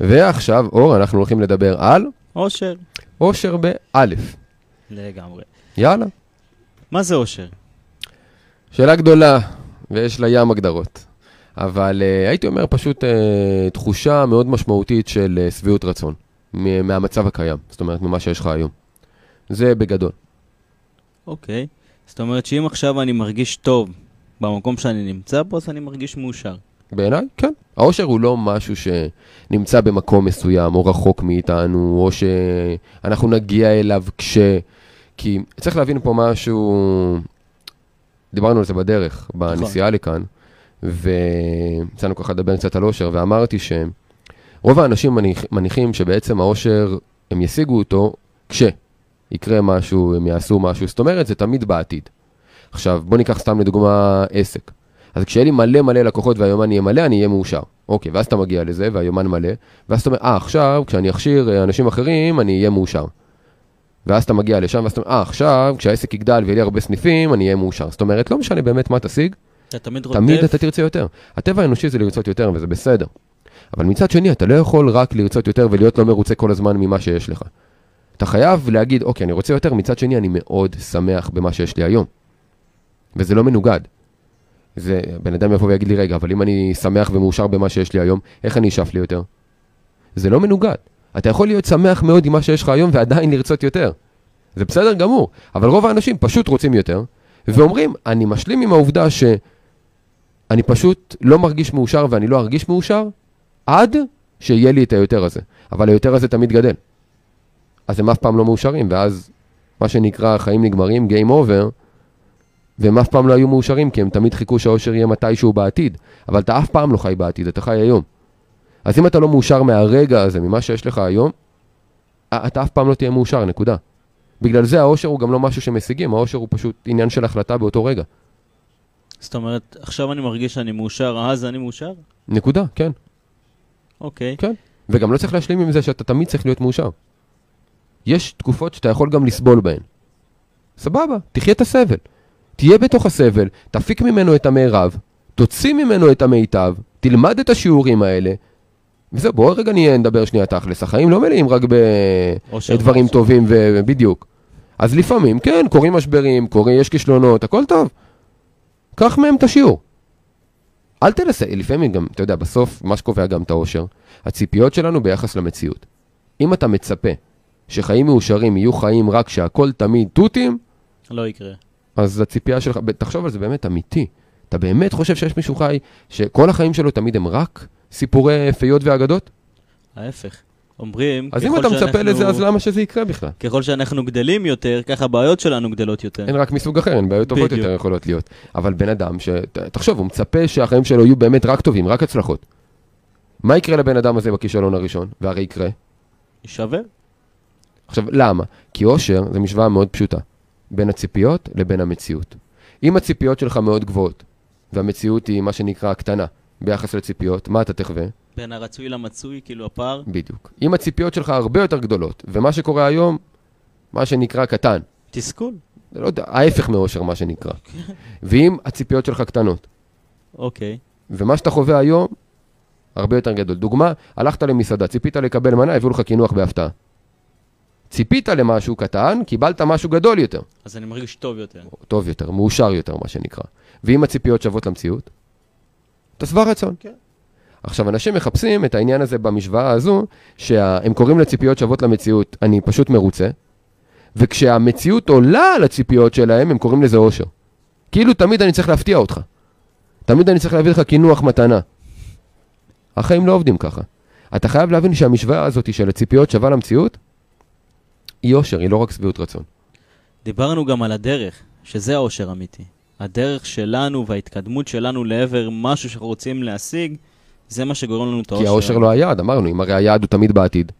ועכשיו, אור, אנחנו הולכים לדבר על אושר. אושר באלף. לגמרי. יאללה. מה זה אושר? שאלה גדולה, ויש לה ים הגדרות. אבל uh, הייתי אומר פשוט uh, תחושה מאוד משמעותית של uh, שביעות רצון מ- מהמצב הקיים, זאת אומרת, ממה שיש לך היום. זה בגדול. אוקיי. זאת אומרת שאם עכשיו אני מרגיש טוב במקום שאני נמצא בו, אז אני מרגיש מאושר. בעיניי, כן. העושר הוא לא משהו שנמצא במקום מסוים, או רחוק מאיתנו, או שאנחנו נגיע אליו כש... כי צריך להבין פה משהו, דיברנו על זה בדרך, בנסיעה לכאן, ויצאנו ככה לדבר קצת על עושר, ואמרתי שרוב האנשים מניח, מניחים שבעצם העושר, הם ישיגו אותו כשיקרה משהו, הם יעשו משהו, זאת אומרת, זה תמיד בעתיד. עכשיו, בוא ניקח סתם לדוגמה עסק. אז כשיהיה לי מלא מלא לקוחות והיומן יהיה מלא, אני אהיה מאושר. אוקיי, ואז אתה מגיע לזה והיומן מלא, ואז אתה אומר, אה, עכשיו, כשאני אכשיר אה, אנשים אחרים, אני אהיה מאושר. ואז אתה מגיע לשם, ואז אתה אומר, אה, עכשיו, כשהעסק יגדל ויהיה לי הרבה סניפים, אני אהיה מאושר. זאת אומרת, לא משנה באמת מה תשיג, אתה תמיד. תמיד אתה תרצה יותר. הטבע האנושי זה לרצות יותר, וזה בסדר. אבל מצד שני, אתה לא יכול רק לרצות יותר ולהיות לא מרוצה כל הזמן ממה שיש לך. אתה חייב להגיד, אוקיי, אני רוצה יותר, מצד שני, אני מאוד שמח במה שיש לי היום. וזה לא מנוגד. זה, בן אדם יבוא ויגיד לי, רגע, אבל אם אני שמח ומאושר במה שיש לי היום, איך אני אשאף לי יותר? זה לא מנוגד. אתה יכול להיות שמח מאוד עם מה שיש לך היום ועדיין לרצות יותר. זה בסדר גמור, אבל רוב האנשים פשוט רוצים יותר, ואומרים, אני משלים עם העובדה שאני פשוט לא מרגיש מאושר ואני לא ארגיש מאושר, עד שיהיה לי את היותר הזה. אבל היותר הזה תמיד גדל. אז הם אף פעם לא מאושרים, ואז מה שנקרא החיים נגמרים, Game over, והם אף פעם לא היו מאושרים, כי הם תמיד חיכו שהאושר יהיה מתישהו בעתיד. אבל אתה אף פעם לא חי בעתיד, אתה חי היום. אז אם אתה לא מאושר מהרגע הזה, ממה שיש לך היום, אתה אף פעם לא תהיה מאושר, נקודה. בגלל זה האושר הוא גם לא משהו שמשיגים, האושר הוא פשוט עניין של החלטה באותו רגע. זאת אומרת, עכשיו אני מרגיש שאני מאושר, אז אני מאושר? נקודה, כן, אוקיי. כן. וגם לא צריך להשלים עם זה שאתה תמיד צריך להיות מאושר. יש תקופות שאתה יכול גם לסבול בהן. סבבה, תחיה את הסבל. תהיה בתוך הסבל, תפיק ממנו את המערב, תוציא ממנו את המיטב, תלמד את השיעורים האלה, וזהו, בואו רגע נהיה, נדבר שנייה תכלס. החיים לא מלאים רק בדברים. טובים ובדיוק. אז לפעמים, כן, קורים משברים, קורים, יש כישלונות, הכל טוב. קח מהם את השיעור. אל תנסה, לפעמים גם, אתה יודע, בסוף, מה שקובע גם את האושר, הציפיות שלנו ביחס למציאות. אם אתה מצפה שחיים מאושרים יהיו חיים רק שהכל תמיד תותים, לא יקרה. אז הציפייה שלך, תחשוב על זה באמת אמיתי. אתה באמת חושב שיש מישהו חי שכל החיים שלו תמיד הם רק סיפורי פיות ואגדות? ההפך. אומרים, אז אם אתה מצפה שאנחנו- לזה, אז למה שזה יקרה בכלל? ככל שאנחנו גדלים יותר, ככה הבעיות שלנו גדלות יותר. אין רק מסוג אחר, אין בעיות טובות בדיוק. יותר יכולות להיות. אבל בן אדם, ש... תחשוב, הוא מצפה שהחיים שלו יהיו באמת רק טובים, רק הצלחות. מה יקרה לבן אדם הזה בכישלון הראשון? והרי יקרה. יישבר? עכשיו, למה? כי אושר זה משוואה מאוד פשוטה. בין הציפיות לבין המציאות. אם הציפיות שלך מאוד גבוהות, והמציאות היא מה שנקרא קטנה ביחס לציפיות, מה אתה תחווה? בין הרצוי למצוי, כאילו הפער. בדיוק. אם הציפיות שלך הרבה יותר גדולות, ומה שקורה היום, מה שנקרא קטן, תסכול. לא יודע, ההפך מאושר מה שנקרא. ואם הציפיות שלך קטנות, אוקיי. ומה שאתה חווה היום, הרבה יותר גדול. דוגמה, הלכת למסעדה, ציפית לקבל מנה, הביאו לך קינוח בהפתעה. ציפית למשהו קטן, קיבלת משהו גדול יותר. אז אני מרגיש טוב יותר. טוב יותר, מאושר יותר, מה שנקרא. ואם הציפיות שוות למציאות, אתה שבע רצון. כן. עכשיו, אנשים מחפשים את העניין הזה במשוואה הזו, שהם קוראים לציפיות שוות למציאות, אני פשוט מרוצה, וכשהמציאות עולה על הציפיות שלהם, הם קוראים לזה אושר. כאילו תמיד אני צריך להפתיע אותך. תמיד אני צריך להביא לך קינוח מתנה. החיים לא עובדים ככה. אתה חייב להבין שהמשוואה הזאת של הציפיות שווה למציאות, היא אושר, היא לא רק שביעות רצון. דיברנו גם על הדרך, שזה האושר אמיתי. הדרך שלנו וההתקדמות שלנו לעבר משהו שאנחנו רוצים להשיג, זה מה שגורם לנו את האושר. כי האושר לא היעד, אמרנו, אם הרי היעד הוא תמיד בעתיד.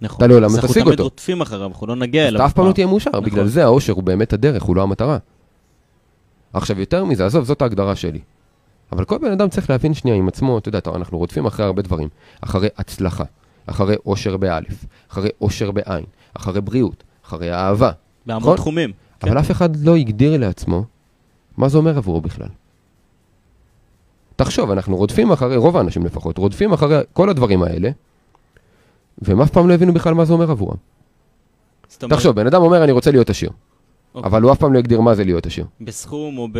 נכון. אתה לעולם לא אנחנו תשיג תמיד אותו. רודפים אחריו, אנחנו לא נגיע אליו. אתה אף פעם לא תהיה מאושר, נכון. בגלל זה האושר הוא באמת הדרך, הוא לא המטרה. עכשיו, יותר מזה, עזוב, זאת ההגדרה שלי. אבל כל בן אדם צריך להבין שנייה עם עצמו, אתה יודע, אנחנו רודפים אחרי הרבה דברים. אחרי הצלחה, אחרי אושר באלף, אחרי אושר בעין, אחרי בריאות, אחרי אהבה. בהמון נכון. תחומים. כן. אבל אף אחד לא הגדיר לעצמו מה זה אומר עבורו בכלל. תחשוב, אנחנו רודפים אחרי, רוב האנשים לפחות, רודפים אחרי כל הדברים האלה, והם אף פעם לא הבינו בכלל מה זה אומר עבורם. תחשוב, בן אדם אומר, אני רוצה להיות עשיר, אוקיי. אבל הוא אף פעם לא הגדיר מה זה להיות עשיר. בסכום או ב...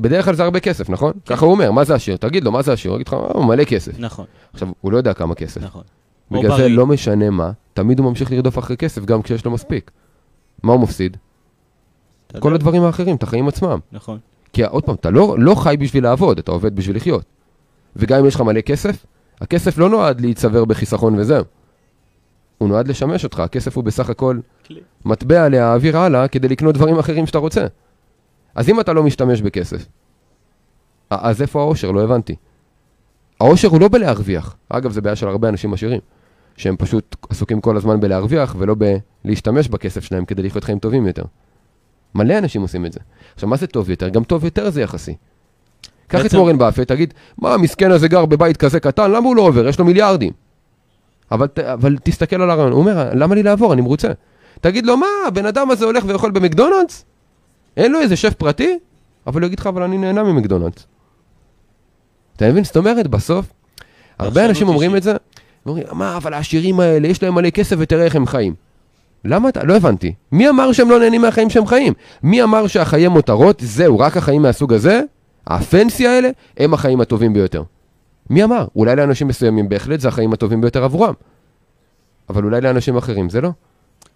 בדרך כלל זה הרבה כסף, נכון? ככה הוא אומר, מה זה עשיר? תגיד לו, מה זה עשיר? הוא יגיד לך, "אה, מלא כסף. נכון, עכשיו, הוא לא יודע כמה כסף. נכון. בגלל זה. לא משנה מה, תמיד הוא ממשיך לרדוף אחרי כסף גם כשיש לו מספיק. מה הוא מפסיד? כל יודע, הדברים האחרים, את החיים עצמם. נכון. כי עוד פעם, אתה לא, לא חי בשביל לעבוד, אתה עובד בשביל לחיות. וגם אם יש לך מלא כסף, הכסף לא נועד להיצבר בחיסכון וזהו. הוא נועד לשמש אותך, הכסף הוא בסך הכל כלי. מטבע להעביר הלאה כדי לקנות דברים אחרים שאתה רוצה. אז אם אתה לא משתמש בכסף, אז איפה העושר? לא הבנתי. העושר הוא לא בלהרוויח. אגב, זה בעיה של הרבה אנשים עשירים, שהם פשוט עסוקים כל הזמן בלהרוויח ולא בלהשתמש בכסף שלהם כדי לחיות חיים טובים יותר. מלא אנשים עושים את זה. עכשיו, מה זה טוב יותר? גם טוב יותר זה יחסי. קח את וורן באפט, תגיד, מה, המסכן הזה גר בבית כזה קטן, למה הוא לא עובר? יש לו מיליארדים. אבל, אבל תסתכל על הרעיון, הוא אומר, למה לי לעבור? אני מרוצה. תגיד לו, מה, הבן אדם הזה הולך ואוכל במקדונלדס? אין לו איזה שף פרטי? אבל הוא יגיד לך, אבל אני נהנה ממקדונלדס. אתה מבין? זאת אומרת, בסוף, הרבה אנשים אומרים. את זה, אומרים, מה, אבל העשירים האלה, יש להם מלא כסף ותראה איך הם חיים. למה אתה? לא הבנתי. מי אמר שהם לא נהנים מהחיים שהם חיים? מי אמר שהחיי מותרות, זהו, רק החיים מהסוג הזה, הפנסי האלה, הם החיים הטובים ביותר? מי אמר? אולי לאנשים מסוימים בהחלט זה החיים הטובים ביותר עבורם. אבל אולי לאנשים אחרים זה לא.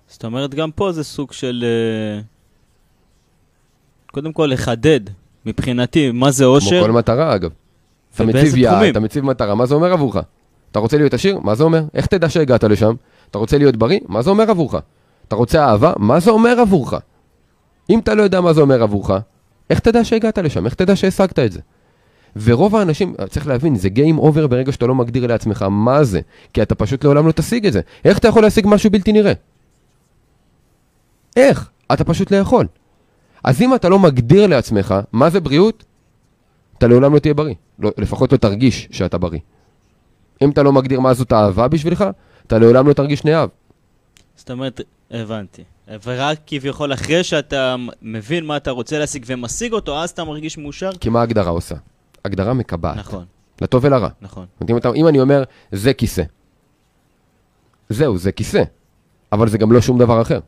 זאת אומרת, גם פה זה סוג של... אה, קודם כל, לחדד מבחינתי מה זה כמו אושר. כל מטרה אגב. אתה מציב יעד? אתה מציב מטרה, מה זה אומר עבורך? אתה רוצה להיות עשיר? מה זה אומר? איך תדע שהגעת לשם? אתה רוצה להיות בריא? מה זה אומר עבורך? אתה רוצה אהבה? מה זה אומר עבורך? אם אתה לא יודע מה זה אומר עבורך, איך תדע שהגעת לשם? איך תדע שהשגת את זה? ורוב האנשים, צריך להבין, זה גיים אובר ברגע שאתה לא מגדיר לעצמך מה זה, כי אתה פשוט לעולם לא תשיג את זה. איך אתה יכול להשיג משהו בלתי נראה? איך? אתה פשוט לא יכול. אז אם אתה לא מגדיר לעצמך מה זה בריאות, אתה לעולם לא תהיה בריא. לא, לפחות לא תרגיש שאתה בריא. אם אתה לא מגדיר מה זאת אהבה בשבילך, אתה לעולם לא תרגיש נאהב. זאת אומרת, הבנתי. ורק כביכול אחרי שאתה מבין מה אתה רוצה להשיג ומשיג אותו, אז אתה מרגיש מאושר? כי מה ההגדרה עושה? הגדרה מקבעת. נכון, לטוב ולרע. נכון. אם, אתה, אם אני אומר, זה כיסא. זהו, זה כיסא. אבל זה גם לא שום דבר אחר.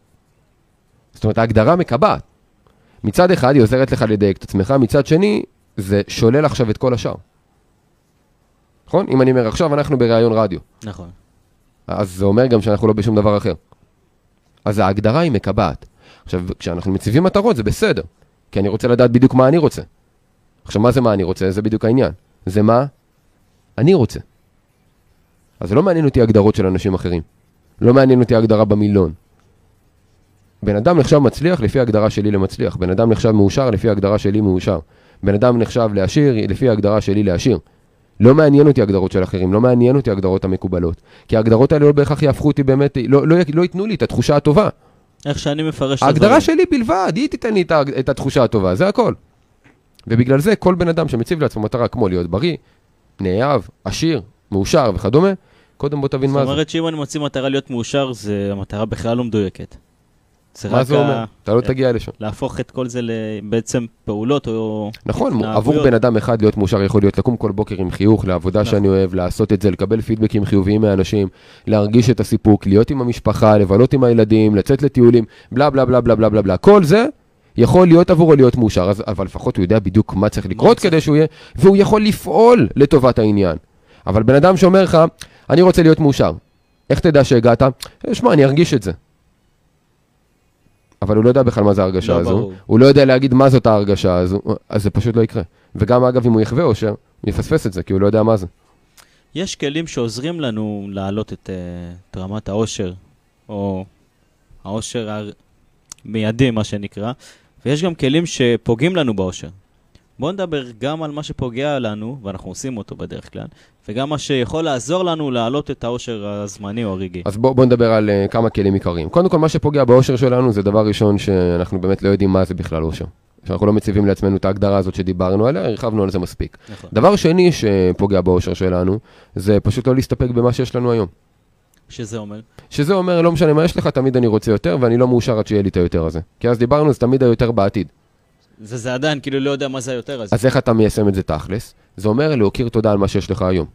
זאת אומרת, ההגדרה מקבעת. מצד אחד, היא עוזרת לך לדייק את עצמך, מצד שני, זה שולל עכשיו את כל השאר. נכון? אם אני אומר, עכשיו אנחנו בריאיון רדיו. נכון. אז זה אומר גם שאנחנו לא בשום דבר אחר. אז ההגדרה היא מקבעת. עכשיו, כשאנחנו מציבים מטרות זה בסדר, כי אני רוצה לדעת בדיוק מה אני רוצה. עכשיו, מה זה מה אני רוצה? זה בדיוק העניין. זה מה אני רוצה. אז זה לא מעניין אותי הגדרות של אנשים אחרים. לא מעניין אותי הגדרה במילון. בן אדם נחשב מצליח לפי ההגדרה שלי למצליח. בן אדם נחשב מאושר לפי ההגדרה שלי מאושר. בן אדם נחשב לעשיר לפי ההגדרה שלי לעשיר. לא מעניין אותי הגדרות של אחרים, לא מעניין אותי הגדרות המקובלות. כי ההגדרות האלה לא בהכרח יהפכו אותי באמת, לא, לא, לא ייתנו לי את התחושה הטובה. איך שאני מפרש את ההגדרה הדברים. שלי בלבד, היא תיתן לי את, התחושה הטובה, זה הכל. ובגלל זה כל בן אדם שמציב לעצמו מטרה כמו להיות בריא, נאהב, עשיר, מאושר וכדומה, קודם בוא תבין זאת מה זה. אומרת שאם אני מוציא מטרה להיות מאושר, זה המטרה בכלל לא מדויקת. זה מה זה ה- אומר? אתה לא תגיע לשם. להפוך את כל זה לבעצם פעולות או... נכון, התנהגויות. עבור בן אדם אחד להיות מאושר יכול להיות לקום כל בוקר עם חיוך, לעבודה נכון. שאני אוהב, לעשות את זה, לקבל פידבקים חיוביים מאנשים, להרגיש את הסיפוק, להיות עם המשפחה, לבלות עם הילדים, לצאת לטיולים, בלה בלה בלה בלה בלה בלה בלה. כל זה יכול להיות עבורו להיות מאושר, אז, אבל לפחות הוא יודע בדיוק מה צריך לקרות. כדי שהוא יהיה, והוא יכול לפעול לטובת העניין. אבל בן אדם שאומר לך, אני רוצה להיות מאושר, איך תדע שהגעת? "אה, שמע, אני ארגיש את זה. אבל הוא לא יודע בכלל מה זה ההרגשה לא הזו, ברור. הוא לא יודע להגיד מה זאת ההרגשה הזו, אז זה פשוט לא יקרה. וגם אגב, אם הוא יחווה אושר, הוא יפספס את זה, כי הוא לא יודע מה זה. יש כלים שעוזרים לנו להעלות את, אה, את רמת העושר, או העושר המיידי, מה שנקרא, ויש גם כלים שפוגעים לנו בעושר. בואו נדבר גם על מה שפוגע לנו, ואנחנו עושים אותו בדרך כלל, וגם מה שיכול לעזור לנו להעלות את העושר הזמני או הרגעי. אז בואו בוא נדבר על uh, כמה כלים עיקריים. קודם כל, מה שפוגע באושר שלנו זה דבר ראשון שאנחנו באמת לא יודעים מה זה בכלל אושר. שאנחנו לא מציבים לעצמנו את ההגדרה הזאת שדיברנו עליה, הרחבנו על זה מספיק. נכון. דבר שני שפוגע באושר שלנו, זה פשוט לא להסתפק במה שיש לנו היום. שזה אומר? שזה אומר, לא משנה מה יש לך, תמיד אני רוצה יותר, ואני לא מאושר עד שיהיה לי את היותר הזה. כי אז דיברנו, זה תמיד היותר בעתיד. וזה עדיין כאילו לא יודע מה זה היותר הזה. אז איך אתה מיישם את זה תכלס? זה אומר להכיר תודה על מה שיש לך היום.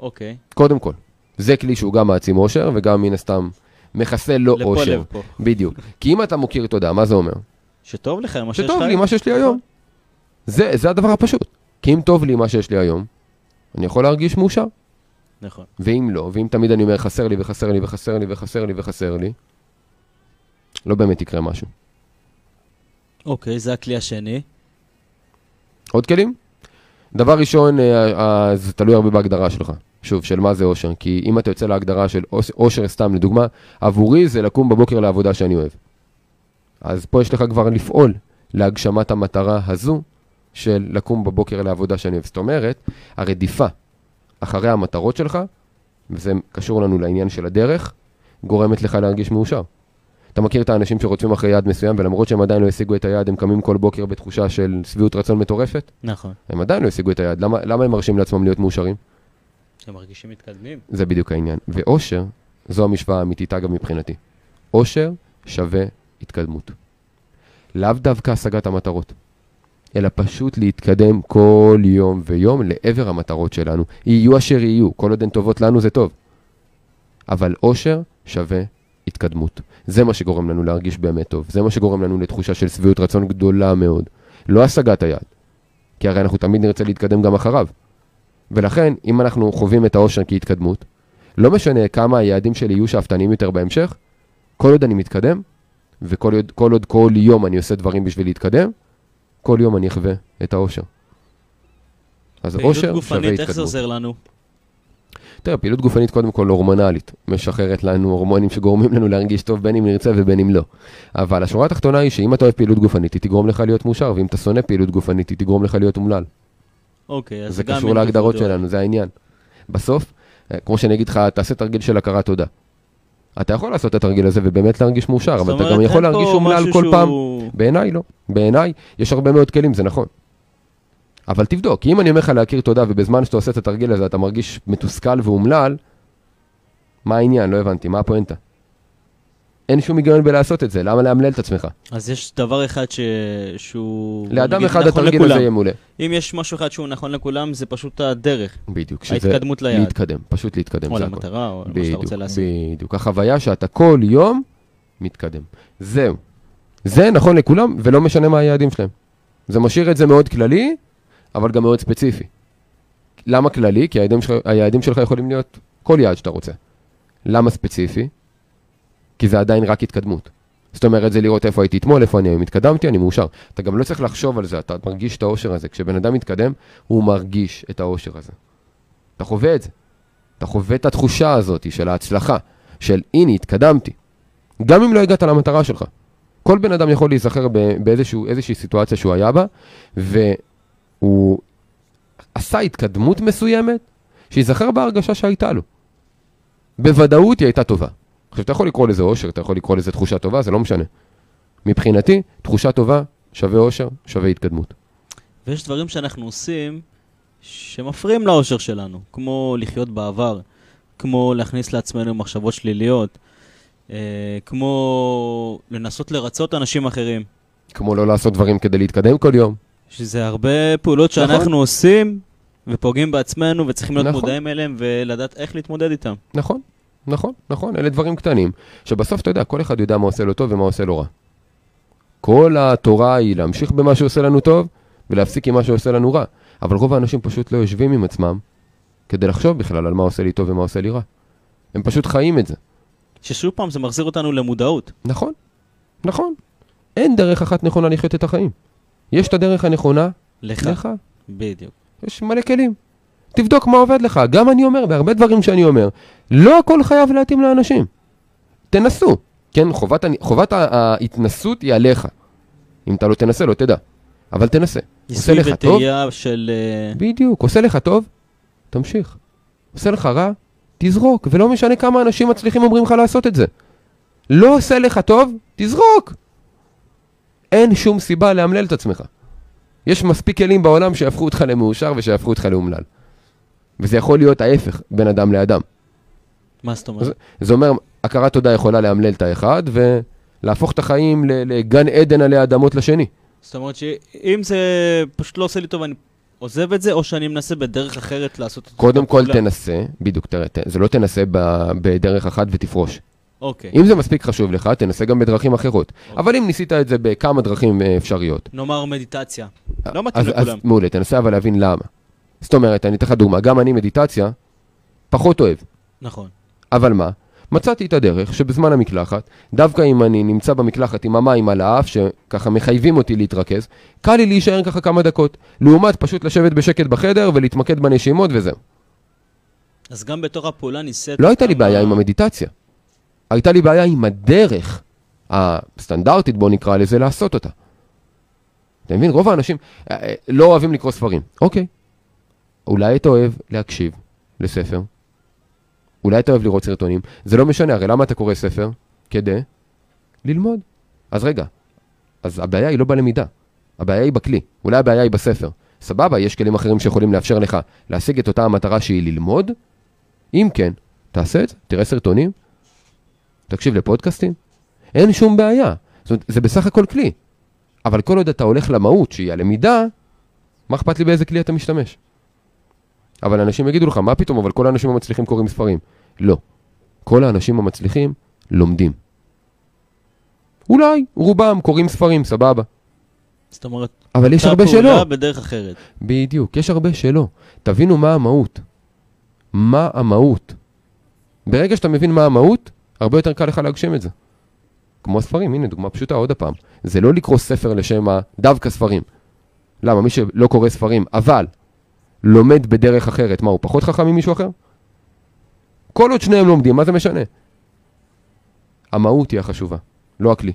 אוקיי. קודם כל. זה כלי שהוא גם מעצים אושר, וגם מן הסתם מחסל לו לפה אושר. לפה. בדיוק. כי אם אתה מוקיר תודה, מה זה אומר? שטוב לך מה שיש לך. שטוב לי היום. מה שיש לי היום. זה, זה הדבר הפשוט. כי אם טוב לי מה שיש לי היום, אני יכול להרגיש מאושר. נכון. ואם לא, ואם תמיד אני אומר חסר לי וחסר לי וחסר לי וחסר לי וחסר לי, לא באמת יקרה משהו. אוקיי, זה הכלי השני. עוד כלים? דבר ראשון, אה, אה, זה תלוי הרבה בהגדרה שלך. שוב, של מה זה אושר. כי אם אתה יוצא להגדרה של אוש- אושר, סתם לדוגמה, עבורי זה לקום בבוקר לעבודה שאני אוהב. אז פה יש לך כבר לפעול להגשמת המטרה הזו של לקום בבוקר לעבודה שאני אוהב. זאת אומרת, הרדיפה אחרי המטרות שלך, וזה קשור לנו לעניין של הדרך, גורמת לך להרגיש מאושר. אתה מכיר את האנשים שרודפים אחרי יעד מסוים, ולמרות שהם עדיין לא השיגו את היעד, הם קמים כל בוקר בתחושה של שביעות רצון מטורפת? נכון. הם עדיין לא השיגו את היעד, למה, למה הם מרשים לעצמם להיות מאושרים? שהם מרגישים מתקדמים. זה בדיוק העניין. ואושר, זו המשוואה האמיתית, אגב, מבחינתי. אושר שווה התקדמות. לאו דווקא השגת המטרות, אלא פשוט להתקדם כל יום ויום לעבר המטרות שלנו. יהיו אשר יהיו, כל עוד הן טובות לנו זה טוב. אבל אושר שווה התקדמות. זה מה שגורם לנו להרגיש באמת טוב. זה מה שגורם לנו לתחושה של שביעות רצון גדולה מאוד. לא השגת היעד. כי הרי אנחנו תמיד נרצה להתקדם גם אחריו. ולכן, אם אנחנו חווים את האושר כהתקדמות, לא משנה כמה היעדים שלי יהיו שאפתניים יותר בהמשך, כל עוד אני מתקדם, וכל עוד כל, עוד כל יום אני עושה דברים בשביל להתקדם, כל יום אני אחווה את האושר. אז פעילות אושר שווה גופנית, איך זה התקדמות. עוזר לנו? תראה, פעילות גופנית קודם כל הורמונלית, משחררת לנו הורמונים שגורמים לנו להרגיש טוב בין אם נרצה ובין אם לא. אבל השורה התחתונה היא שאם אתה אוהב פעילות גופנית, היא תגרום לך להיות מאושר, ואם אתה שונא פעילות גופנית, היא תגרום לך להיות אומלל. אוקיי, אז זה גם קשור מין להגדרות. שלנו, זה העניין. בסוף, אה, כמו שאני אגיד לך, תעשה תרגיל של הכרת תודה. אתה יכול לעשות את התרגיל הזה ובאמת להרגיש מאושר, אבל אתה גם יכול להרגיש אומלל כל פעם. שהוא- בעיניי לא. בעיניי יש הרבה מאוד כלים, זה נכון. אבל תבדוק, כי אם אני אומר לך להכיר תודה ובזמן שאתה עושה את התרגיל הזה אתה מרגיש מתוסכל ואומלל, מה העניין? לא הבנתי, מה הפואנטה? אין שום היגיון בלעשות את זה, למה לאמלל את עצמך? אז יש דבר אחד ש... שהוא... לאדם נגיד, אחד נכון התרגיל לכולם. הזה יהיה מעולה. אם יש משהו אחד שהוא נכון לכולם, זה פשוט הדרך. בדיוק, ההתקדמות ליעד. להתקדם, פשוט להתקדם, או. למטרה, או מה שאתה רוצה להשיג. בדיוק. החוויה שאתה כל יום מתקדם. זהו. זה נכון לכולם, ולא משנה מה היעדים שלהם. זה משאיר את זה מאוד כללי, אבל גם מאוד ספציפי. למה כללי? כי היעדים שלך, היעדים שלך יכולים להיות כל יעד שאתה רוצה. למה ספציפי? כי זה עדיין רק התקדמות. זאת אומרת, זה לראות איפה הייתי אתמול, איפה אני היום התקדמתי, אני מאושר. אתה גם לא צריך לחשוב על זה, אתה מרגיש את האושר הזה. כשבן אדם מתקדם, הוא מרגיש את האושר הזה. אתה חווה את זה. אתה חווה את התחושה הזאת של ההצלחה, של הנה, התקדמתי. גם אם לא הגעת למטרה שלך. כל בן אדם יכול להיזכר באיזושהי סיטואציה שהוא היה בה, והוא עשה התקדמות מסוימת, שייזכר בהרגשה שהייתה לו. בוודאות היא הייתה טובה. עכשיו, אתה יכול לקרוא לזה אושר, אתה יכול לקרוא לזה תחושה טובה, זה לא משנה. מבחינתי, תחושה טובה שווה אושר, שווה התקדמות. ויש דברים שאנחנו עושים שמפריעים לאושר שלנו, כמו לחיות בעבר, כמו להכניס לעצמנו מחשבות שליליות, אה, כמו לנסות לרצות אנשים אחרים. כמו לא לעשות דברים כדי להתקדם כל יום. שזה הרבה פעולות נכון. שאנחנו עושים ופוגעים בעצמנו וצריכים להיות נכון. מודעים אליהם ולדעת איך להתמודד איתם. נכון, נכון, נכון, אלה דברים קטנים, שבסוף אתה יודע, כל אחד יודע מה עושה לו טוב ומה עושה לו רע. כל התורה היא להמשיך במה שעושה לנו טוב, ולהפסיק עם מה שעושה לנו רע. אבל רוב האנשים פשוט לא יושבים עם עצמם, כדי לחשוב בכלל על מה עושה לי טוב ומה עושה לי רע. הם פשוט חיים את זה. ששוב פעם זה מחזיר אותנו למודעות. נכון, נכון. אין דרך אחת נכונה לחיות את החיים. יש את הדרך הנכונה לך. לך, בדיוק. יש מלא כלים. תבדוק מה עובד לך. גם אני אומר, בהרבה דברים שאני אומר, לא הכל חייב להתאים לאנשים. תנסו. כן, חובת, חובת ההתנסות היא עליך. אם אתה לא תנסה, לא תדע. אבל תנסה. עושה ניסוי לך טוב? וטעייה של... אה, בדיוק. עושה לך טוב, תמשיך. עושה לך רע, תזרוק. ולא משנה כמה אנשים מצליחים אומרים לך לעשות את זה. לא עושה לך טוב, תזרוק. אין שום סיבה לאמלל את עצמך. יש מספיק כלים בעולם שיהפכו אותך למאושר ושיהפכו אותך לאומלל. וזה יכול להיות ההפך בין אדם לאדם. מה זאת אומרת? זה אומר, הכרת תודה יכולה לאמלל את האחד ולהפוך את החיים לגן עדן עלי אדמות לשני. זאת אומרת שאם זה פשוט לא עושה לי טוב, אני עוזב את זה, או שאני מנסה בדרך אחרת לעשות את קודם כל? תנסה, בדיוק, תראה, זה לא תנסה ב- בדרך אחת ותפרוש. אוקיי. אם זה מספיק חשוב לך, תנסה גם בדרכים אחרות. אבל אם ניסית את זה בכמה דרכים אה, אפשריות, נאמר מדיטציה. לא מתאים אז, אז לכולם. מעולה, תנסה אבל להבין למה. זאת אומרת, אני אתן לך דוגמה, גם אני מדיטציה, פחות אוהב. נכון. אבל מה? מצאתי את הדרך שבזמן המקלחת, דווקא אם אני נמצא במקלחת עם המים על האף, שככה מחייבים אותי להתרכז, קל לי להישאר ככה כמה דקות. לעומת פשוט לשבת בשקט בחדר ולהתמקד בנשימות וזהו. אז גם בתור הפעולה ניסית... לא הייתה לי בעיה עם המדיטציה. הייתה לי בעיה עם הדרך הסטנדרטית, בוא נקרא לזה, לעשות אותה. אתה מבין? רוב האנשים אה, אה, לא אוהבים לקרוא ספרים. אוקיי. אולי אתה אוהב להקשיב לספר. אולי אתה אוהב לראות סרטונים. זה לא משנה, הרי למה אתה קורא ספר? כדי ללמוד. אז רגע, אז הבעיה היא לא בלמידה, הבעיה היא בכלי, אולי הבעיה היא בספר. סבבה, יש כלים אחרים שיכולים לאפשר לך להשיג את אותה המטרה שהיא ללמוד, אם כן, תעשה את זה, תראה סרטונים, תקשיב לפודקאסטים, אין שום בעיה. זאת אומרת, זה בסך הכל כלי. אבל כל עוד אתה הולך למהות, שהיא הלמידה, מה אכפת לי באיזה כלי אתה משתמש? אבל אנשים יגידו לך, מה פתאום, אבל כל האנשים המצליחים קוראים ספרים. לא. כל האנשים המצליחים לומדים. אולי, רובם קוראים ספרים, סבבה. זאת אומרת, אבל יש אותה הרבה פעולה שלא. בדרך אחרת. בדיוק, יש הרבה שלא. תבינו מה המהות. מה המהות. ברגע שאתה מבין מה המהות, הרבה יותר קל לך להגשים את זה. כמו הספרים, הנה דוגמה פשוטה עוד הפעם. זה לא לקרוא ספר לשם דווקא ספרים. למה? מי שלא קורא ספרים, אבל לומד בדרך אחרת, מה, הוא פחות חכם ממישהו אחר? כל עוד שניהם לומדים, מה זה משנה? המהות היא החשובה, לא הכלי.